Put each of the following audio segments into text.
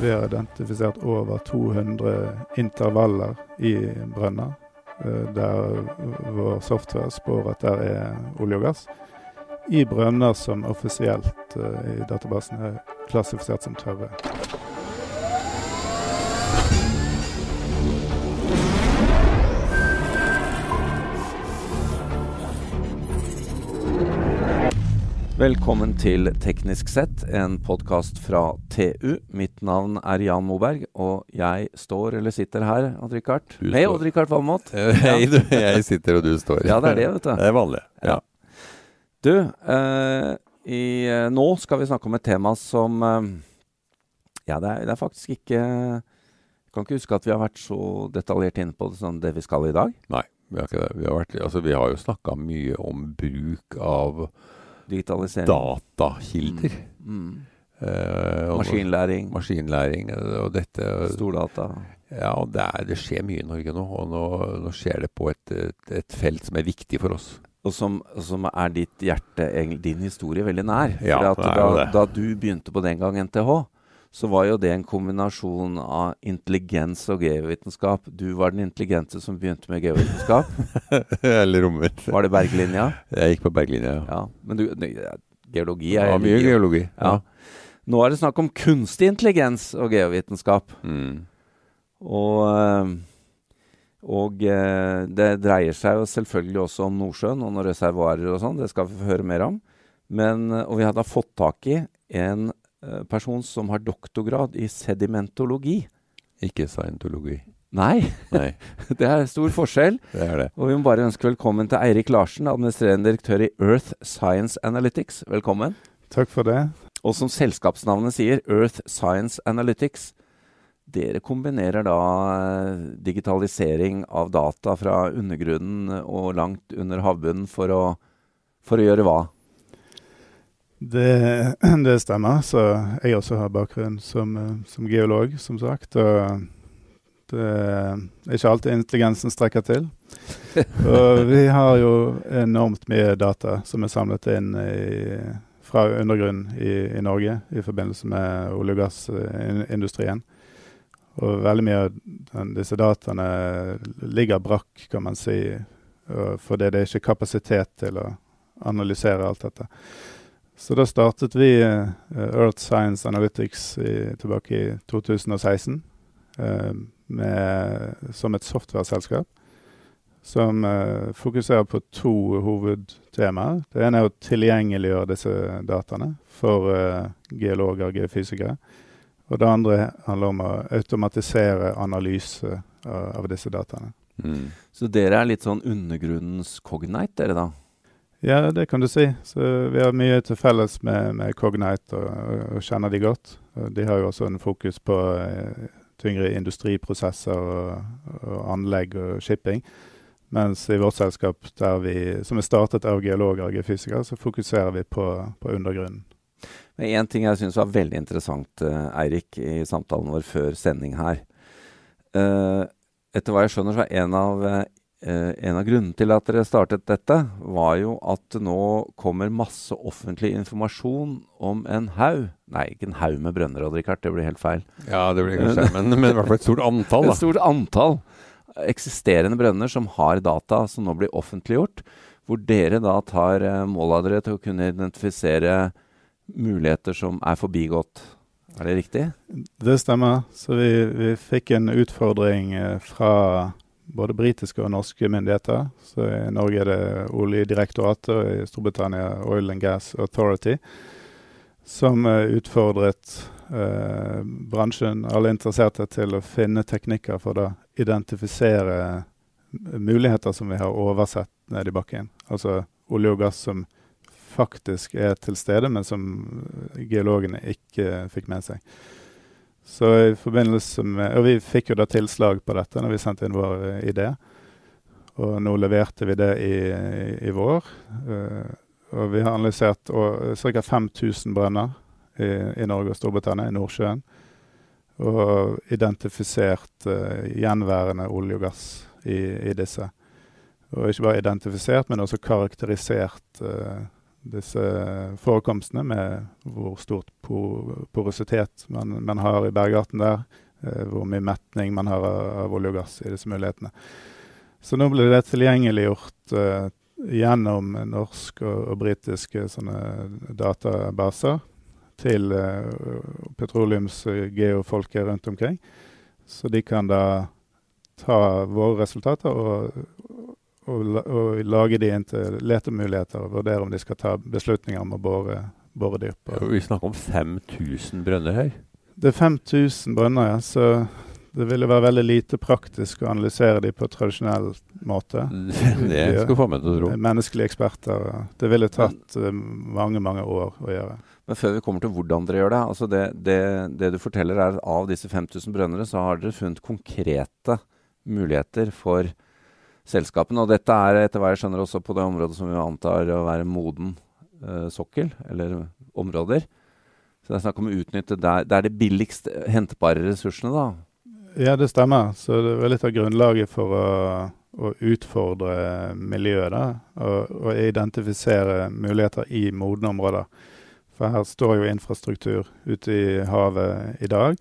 Vi har identifisert over 200 intervaller i brønner, eh, der vår software spår at der er olje og gass. I brønner som offisielt eh, i databasen er klassifisert som tørre. Velkommen til Teknisk sett, en podkast fra TU. Mitt navn er Jan Moberg, og jeg står eller sitter her, Odd-Rikard. Hei. Odd-Rikard Valmot. Hei, du. Jeg sitter og du står. Ja, det er det, vet du. Det er vanlig. Ja. Du, eh, i, eh, nå skal vi snakke om et tema som eh, Ja, det er, det er faktisk ikke Jeg kan ikke huske at vi har vært så detaljert inne på det som det vi skal i dag. Nei, vi har ikke det. Vi har, vært, altså, vi har jo snakka mye om bruk av Digitalisering. datakilder. Mm. Uh, og Maskinlæring. Maskinlæring eh, og dette. Stordata. Ja, det, er, det skjer mye i Norge nå. Og nå, nå skjer det på et, et, et felt som er viktig for oss. Og som, som er ditt hjerte, din historie, veldig nær. Ja, For er da, da du begynte på den gang NTH, så var jo det en kombinasjon av intelligens og geovitenskap. Du var den intelligente som begynte med geovitenskap. Eller omvendt. Var det berglinja? Jeg gikk på berglinja, ja. Men du, geologi er Ja, mye geo- geologi. Ja. Nå er det snakk om kunstig intelligens og geovitenskap. Mm. Og, eh, og eh, det dreier seg jo selvfølgelig også om Nordsjøen og noen reservoarer og sånn. Det skal vi få høre mer om. Men, eh, og vi hadde fått tak i en person som har doktorgrad i sedimentologi. Ikke scientologi. Nei, Nei, det er stor forskjell. det er det. Og vi må bare ønske velkommen til Eirik Larsen, administrerende direktør i Earth Science Analytics. Velkommen. Takk for det. Og som selskapsnavnet sier, Earth Science Analytics. Dere kombinerer da eh, digitalisering av data fra undergrunnen og langt under havbunnen for å, for å gjøre hva? Det, det stemmer. Så jeg også har bakgrunn som, eh, som geolog, som sagt. Og det er ikke alltid intelligensen strekker til. Og vi har jo enormt mye data som er samlet inn i, fra undergrunnen i, i Norge i forbindelse med olje- og gassindustrien. Og veldig mye av disse dataene ligger brakk, kan man si, fordi det er ikke kapasitet til å analysere alt dette. Så da startet vi uh, Earth Science Analytics i, tilbake i 2016 uh, med, som et softwareselskap som uh, fokuserer på to hovedtemaer. Det ene er å tilgjengeliggjøre disse dataene for eh, geologer og geofysikere. Og det andre handler om å automatisere analyse av, av disse dataene. Mm. Så dere er litt sånn undergrunnens cognite, dere da? Ja, det kan du si. Så vi har mye til felles med, med Cognite og, og, kjenner de godt. De har jo også en fokus på eh, tyngre industriprosesser og, og anlegg og shipping. Mens i vårt selskap, vi, som er startet av geologer og geofysikere, så fokuserer vi på, på undergrunnen. Men én ting jeg syns var veldig interessant, eh, Eirik, i samtalen vår før sending her. Eh, etter hva jeg skjønner, så er en av, en av grunnene til at dere startet dette, var jo at det nå kommer masse offentlig informasjon om en haug Nei, ikke en haug med brønner, Odd-Rikard, det blir helt feil. Ja, det blir kanskje men, men i hvert fall et stort antall, Et stort antall eksisterende brønner som har data som nå blir offentliggjort, hvor dere da tar eh, mål av dere til å kunne identifisere muligheter som er forbigått. Er det riktig? Det stemmer. Så vi, vi fikk en utfordring eh, fra både britiske og norske myndigheter. Så I Norge er det Oljedirektoratet, og i Storbritannia Oil and Gas Authority, som eh, utfordret eh, bransjen, alle interesserte, til å finne teknikker for å identifisere muligheter som vi har oversett ned i bakken. Altså olje og gass som faktisk er til stede, men som geologene ikke fikk med seg. Så i forbindelse med, Og vi fikk jo da tilslag på dette når vi sendte inn vår eh, idé. Og nå leverte vi det i, i vår. Eh, og vi har analysert ca. 5000 brønner i, i Norge og Storbritannia, i Nordsjøen. Og identifisert uh, gjenværende olje og gass i, i disse. Og ikke bare identifisert, men også karakterisert eh, disse forekomstene med hvor stort porositet man, man har i bergarten der, eh, hvor mye metning man har av olje og gass i disse mulighetene. Så nå blir det tilgjengeliggjort uh, gjennom norsk og, og britiske databaser til uh, petroleumsgeofolket rundt omkring. Så de kan da ta våre resultater og, og, og lage de inn til letemuligheter og vurdere om de skal ta beslutninger om å bore, bore dyp. Vi snakker om 5000 brønner her? Det er 5000 brønner, ja. Så det ville være veldig lite praktisk å analysere de på tradisjonell måte. Det skal få meg til å tro. Menneskelige eksperter. Det ville tatt eh, mange, mange år å gjøre. Men før vi kommer til hvordan dere gjør det. altså Det, det, det du forteller er at Av disse 5000 brønnere så har dere funnet konkrete muligheter for selskapene. Og dette er etter hva jeg skjønner også på det området som vi antar å være moden uh, sokkel, eller områder. Så det er snakk om å utnytte der, der det billigst hentbare ressursene, da. Ja, det stemmer. Så det var litt av grunnlaget for å, å utfordre miljøet. da, og, og, identifisere muligheter i modne områder. For her står jo infrastruktur ute i havet i dag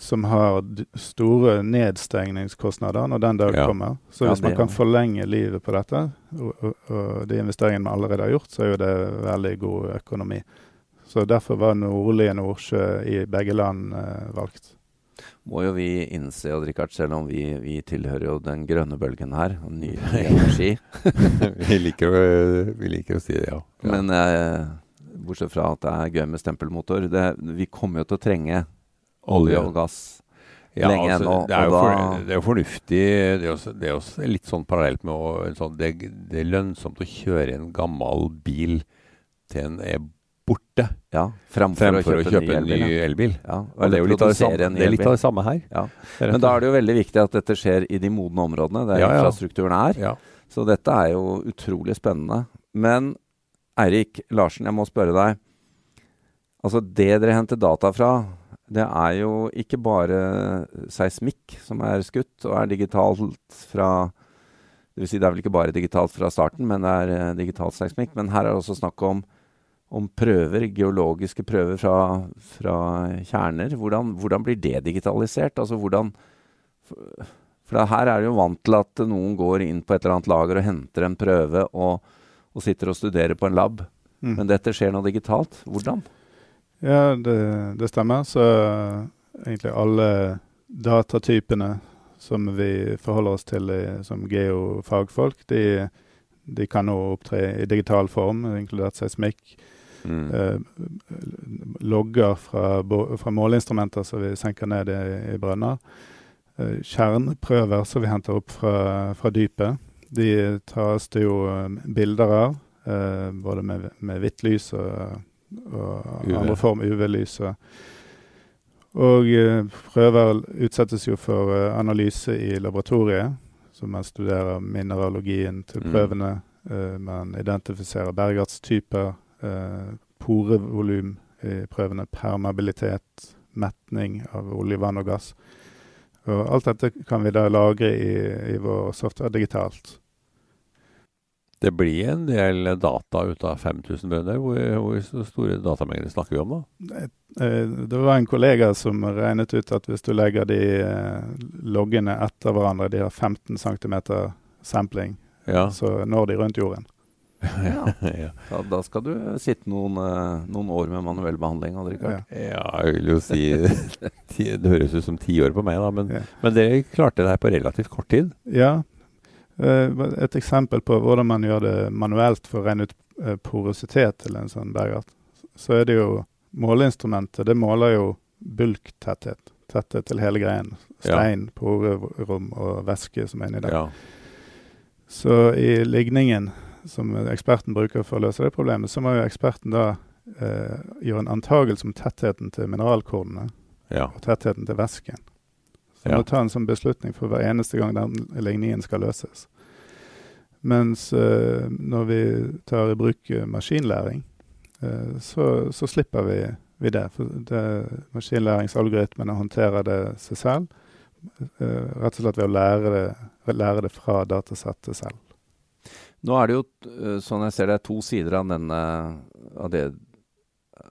som har store nedstengningskostnader når den dag ja. kommer. Så hvis ja, man kan forlenge livet på dette, og, og, og de investeringene vi allerede har gjort, så er jo det veldig god økonomi. Så derfor var nordlige Nordsjø i begge land eh, valgt. Må jo vi innse, Odd Rikard, selv om vi, vi, tilhører jo den grønne bølgen her, ny energi vi, liker å, vi, liker å, si det, ja. ja. Men eh, bortsett fra at det er gøy med stempelmotor, det, vi kommer jo til å trenge olje og gass ja, lenge altså, ennå. Det, er for, det er jo fornuftig. Det er, også, det er også litt sånn parallelt med å sånn, det, det, er lønnsomt å kjøre en gammel bil til en er borte. Ja, Fremfor, fremfor å kjøpe, å kjøpe en ny elbil. Ja. Ja, det er jo litt av det, samme, det litt av det samme her. Ja. Men da er det jo veldig viktig at dette skjer i de modne områdene, der infrastrukturen er. Så dette er jo utrolig spennende. Men Eirik Larsen, jeg må spørre deg. Altså Det dere henter data fra, det er jo ikke bare seismikk som er skutt og er digitalt fra Det vil si det er vel ikke bare digitalt fra starten, men det er uh, digitalt seismikk. Men her er det også snakk om, om prøver, geologiske prøver fra, fra kjerner. Hvordan, hvordan, blir det digitalisert? Altså hvordan For, for her er det jo vant til at noen går inn på et eller annet lager og henter en prøve og, og sitter og studerer på en lab. Mm. Men dette skjer nå digitalt. Hvordan? Ja, det, det stemmer. Så egentlig alle datatypene som vi forholder oss til i, som geofagfolk, de, de kan nå opptre i digital form, inkludert seismikk. Mm. Eh, logger fra, fra, måleinstrumenter som vi senker ned i, i brønner. Eh, kjerneprøver som vi henter opp fra, fra dypet. De tas det jo eh, bilder av, eh, både med, med hvitt lys og og UV. andre form UV-lys. Og uh, prøver utsettes jo for uh, analyse i laboratoriet, så man studerer mineralogien til mm. prøvene. Uh, man identifiserer bergartstyper, porevolum i prøvene, permabilitet, metning av olje, vann og gass. Og alt dette kan vi da lagre i, i vår software digitalt. Det blir en del data ut av 5000 bønder. Hvor, hvor store datamengder snakker vi om da? Eh, det var en kollega som regnet ut at hvis du legger de eh, loggene etter hverandre, de har 15 cm sampling, ja. så når de rundt jorden. ja. ja. Da skal du sitte noen, eh, noen år med manuell behandling. Ja. ja, jeg vil jo si Det høres ut som ti år på meg, da. Men, ja. men dere klarte det her på relativt kort tid? Ja, et eksempel på hvordan man gjør det manuelt for å regne ut eh, porositet til en sånn bergart, så er det jo Måleinstrumentet det måler jo bulktetthet. Tetthet til hele greien. Stein, ja. porerom og væske som er inni der. Ja. Så i ligningen som eksperten bruker for å løse det problemet, så må jo eksperten da eh, gjøre en antagelse om tettheten til mineralkornene ja. og tettheten til væsken. Så ja. må ta en sånn beslutning for hver eneste gang den ligningen skal løses. Mens uh, når vi tar i bruk uh, maskinlæring, uh, så, så, slipper vi, vi det. For det, maskinlæringsalgoritmene håndterer det seg selv. rett og slett ved å lære det, lære det fra datasettet selv. Nå er det jo, eh, sånn jeg ser det, to sider av, denne, av, det,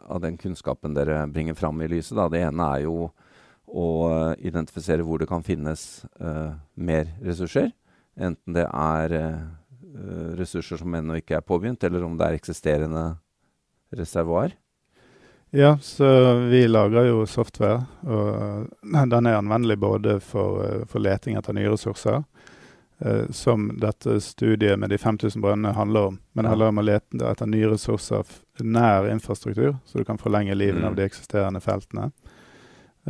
av den kunnskapen dere bringer fram i lyset. Da. Det ene er jo å identifisere hvor det kan finnes uh, mer ressurser. Enten det er uh, ressurser som ennå ikke er påbegynt, eller om det er eksisterende reservoar. Ja, så vi lager jo software, og den er anvendelig både for, for leting etter nye ressurser, eh, som dette studiet med de 5000 brønnene handler om. Men det handler om å lete etter nye ressurser nær infrastruktur, så du kan forlenge livet mm. av de eksisterende feltene.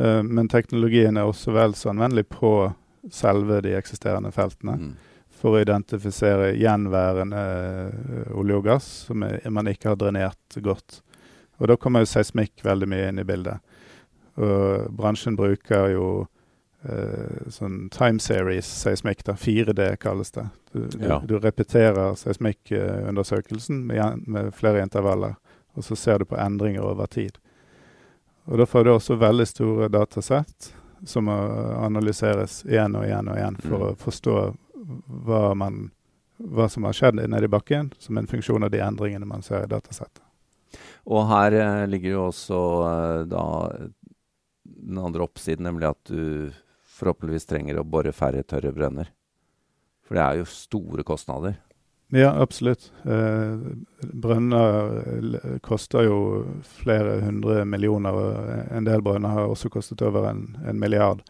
Eh, men teknologien er også vel så anvendelig på selve de eksisterende feltene. Mm. For å identifisere gjenværende uh, olje og gass som er, man ikke har drenert godt. Og da kommer jo seismikk veldig mye inn i bildet. Og bransjen bruker jo uh, sånn time series seismikk. 4D kalles det. Du, ja. du, du repeterer seismikkundersøkelsen med, med, flere intervaller, og så ser du på endringer over tid. Og Da får du også veldig store datasett som må analyseres igjen og igjen og igjen for mm. å forstå hva, man, hva som har skjedd nede i bakken, som en funksjon av de endringene man ser i datasettet. Og her eh, ligger jo også eh, da den andre oppsiden, nemlig at du forhåpentligvis trenger å bore færre tørre brønner. For det er jo store kostnader. Ja, absolutt. Eh, brønner eh, koster jo flere hundre millioner. og En del brønner har også kostet over en, en milliard.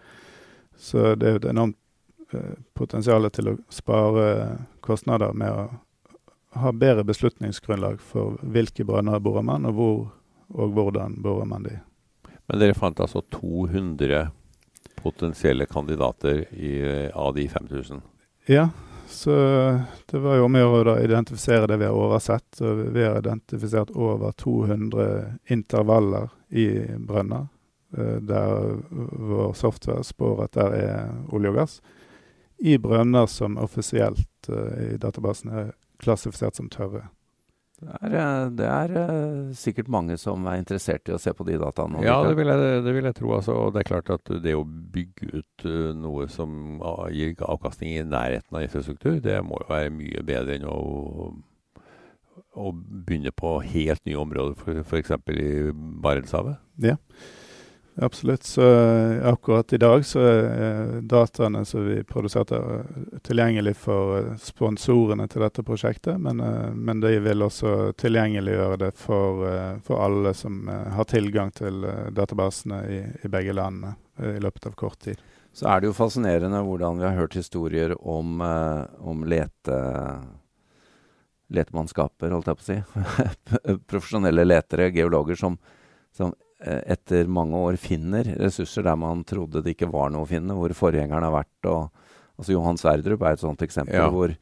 Så det er et enormt eh, potensial til å spare kostnader med å ha bedre beslutningsgrunnlag for hvilke brønner borer man, og hvor og hvordan borer man de. Men dere fant altså 200 potensielle kandidater i, av de 5000? Ja, så det var jo om å gjøre identifisere det vi har oversett. Og vi har identifisert over 200 intervaller i brønner eh, der vår software spår at der er olje og gass. I brønner som offisielt eh, i databasen er klassifisert som tørre. Det er, eh, det er, uh, sikkert mange som er interessert i å se på de dataene. Ja, det vil, jeg, det vil jeg, tro. Altså. Og det er klart at det å bygge ut uh, noe som gir avkastning i nærheten av infrastruktur, det må jo være mye bedre enn å, å begynne på helt nye områder, f.eks. i Barentshavet. Ja. Absolutt. Så eh, akkurat i dag så er eh, dataene som vi produserte, eh, tilgjengelig for sponsorene til dette prosjektet. Men, men de vil også tilgjengeliggjøre det for, for, alle som har tilgang til databasene i, i begge landene i løpet av kort tid. Så er det jo fascinerende hvordan vi har hørt historier om, om lete letemannskaper, holdt jeg på å si. Profesjonelle letere, geologer, som, som etter mange år finner ressurser der man trodde det ikke var noe å finne, hvor forgjengeren har vært. Og, altså Johan Sverdrup er et sånt eksempel ja. hvor,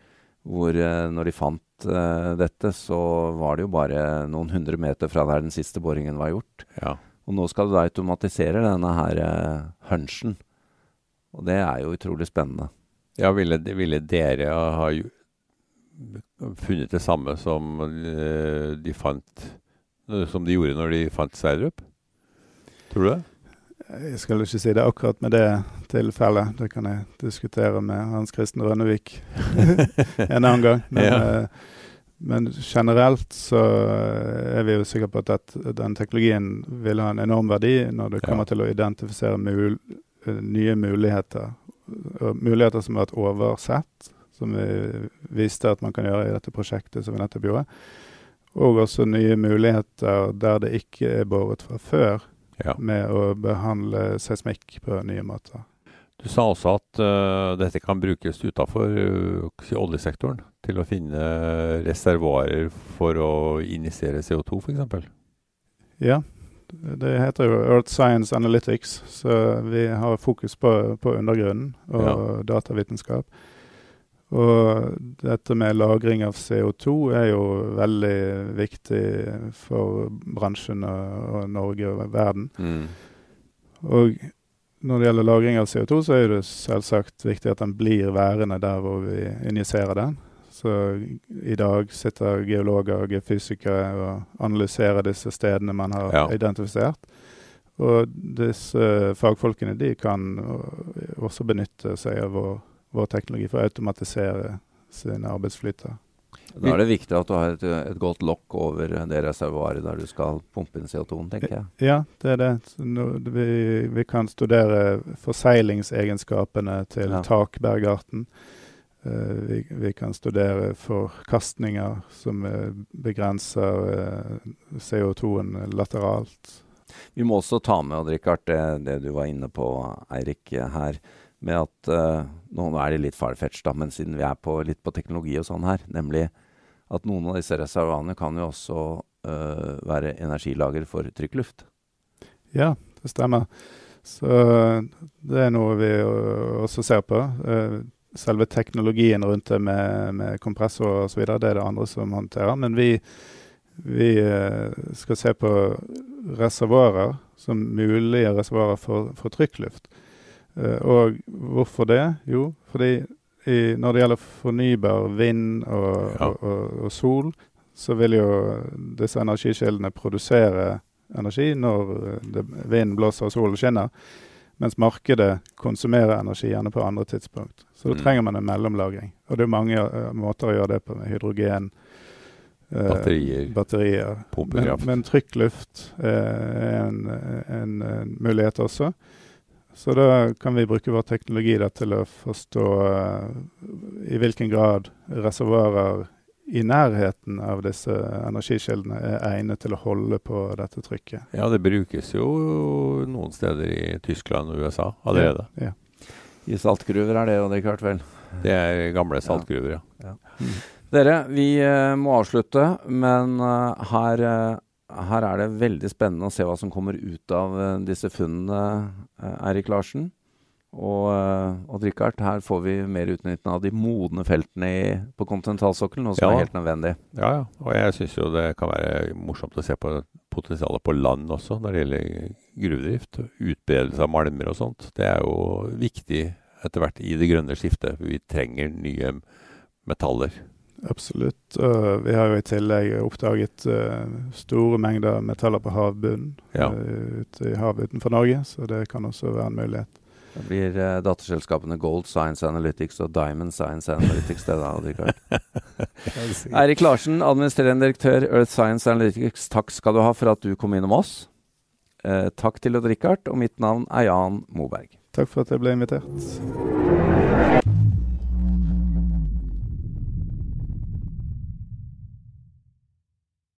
hvor uh, når de fant uh, dette, så var det jo bare noen hundre meter fra der den siste boringen var gjort. Ja. Og nå skal du da automatisere denne her uh, hunchen. Og det er jo utrolig spennende. Ja, ville, ville dere ha funnet det samme som de fant som de gjorde når de fant Sverdrup? Tror du det? Jeg skal ikke si det akkurat med det tilfellet. Det kan jeg diskutere med Hans Kristen Rønnevik en annen gang. Men, ja. Eh, men, generelt så er vi jo sikre på at den teknologien vil ha en enorm verdi når det kommer ja. til å identifisere mul eh, nye muligheter. Muligheter som har vært oversett, som vi viste at man kan gjøre i dette prosjektet som vi nettopp gjorde. Og også nye muligheter der det ikke er båret fra før ja. med å behandle seismikk på nye måter. Du sa også at uh, dette kan brukes utafor uh, oljesektoren til å finne reservoarer for å injisere CO2 f.eks.? Ja, det heter jo Earth Science Analytics, så vi har fokus på, på undergrunnen og ja. datavitenskap. Og dette med lagring av CO2 er jo veldig viktig for bransjen og, Norge og verden. Mm. Og når det gjelder lagring av CO2, så er det selvsagt viktig at den blir værende der hvor vi injiserer den. Så i dag sitter geologer og geofysikere og analyserer disse stedene man har ja. identifisert. Og disse fagfolkene de kan også benytte seg av vår vår teknologi for å automatisere sine arbeidsflyter. Da er det viktig at du har et, et godt lokk over det reservoaret der du skal pumpe inn CO2-en, tenker jeg. Ja, det er det. Nå, vi, vi, kan studere forseglingsegenskapene til ja. takbergarten. Uh, vi, vi, kan studere forkastninger som uh, begrenser uh, CO2-en lateralt. Vi må også ta med Richard, det, det du var inne på, Eirik, her med at uh, Nå er det litt farfetch, da, men siden vi er på, litt på teknologi og sånn her, nemlig at noen av disse reservoarene kan jo også uh, være energilager for trykkluft. Ja, det stemmer. Så det er noe vi også ser på. Selve teknologien rundt det med, med kompressor osv., det er det andre som håndterer. Men vi, vi skal se på reservoarer som mulige reservoarer for, for trykkluft. Eh, og hvorfor det? Jo, fordi i, når det gjelder fornybar vind og, ja. og, og, og, sol, så vil jo disse energikildene produsere energi når det, vinden blåser og solen skinner. Mens markedet konsumerer energi gjerne på andre tidspunkt. Så da mm. trenger man en mellomlagring. Og det er mange uh, måter å gjøre det på, med hydrogen, uh, batterier, batterier. Men, men, trykkluft uh, er en, en, en, mulighet også. Så da kan vi bruke vår teknologi da, til å forstå uh, i hvilken grad reservoarer i nærheten av disse energikildene er egnet til å holde på dette trykket. Ja, det brukes jo noen steder i Tyskland og USA allerede. Ja, ja. I saltgruver er det jo det klart, vel? Det er gamle saltgruver, ja. ja. Dere, vi uh, må avslutte, men uh, her her er det veldig spennende å se hva som kommer ut av uh, disse funnene, uh, Eirik Larsen. Og og Richard, her får vi mer utnyttelse av de modne feltene i, på kontinentalsokkelen, noe som ja. er helt nødvendig. Ja, ja. Og jeg syns jo det kan være morsomt å se på potensialet på land også, når det gjelder gruvedrift. Utbredelse av malmer og sånt. Det er jo viktig etter hvert i det grønne skiftet. Vi trenger nye metaller. Absolutt. Uh, vi har jo i tillegg oppdaget uh, store mengder metaller på havbunnen ja. uh, ute i havet utenfor Norge, så det kan også være en mulighet. Det blir uh, datterselskapene Gold Science Analytics og Diamond Science Analytics det da, Eirik Larsen, administrerende direktør Earth Science Analytics, takk skal du ha for at du kom innom oss. takk til Odd Rikard, og mitt navn er Jan Moberg. Takk for at jeg ble invitert.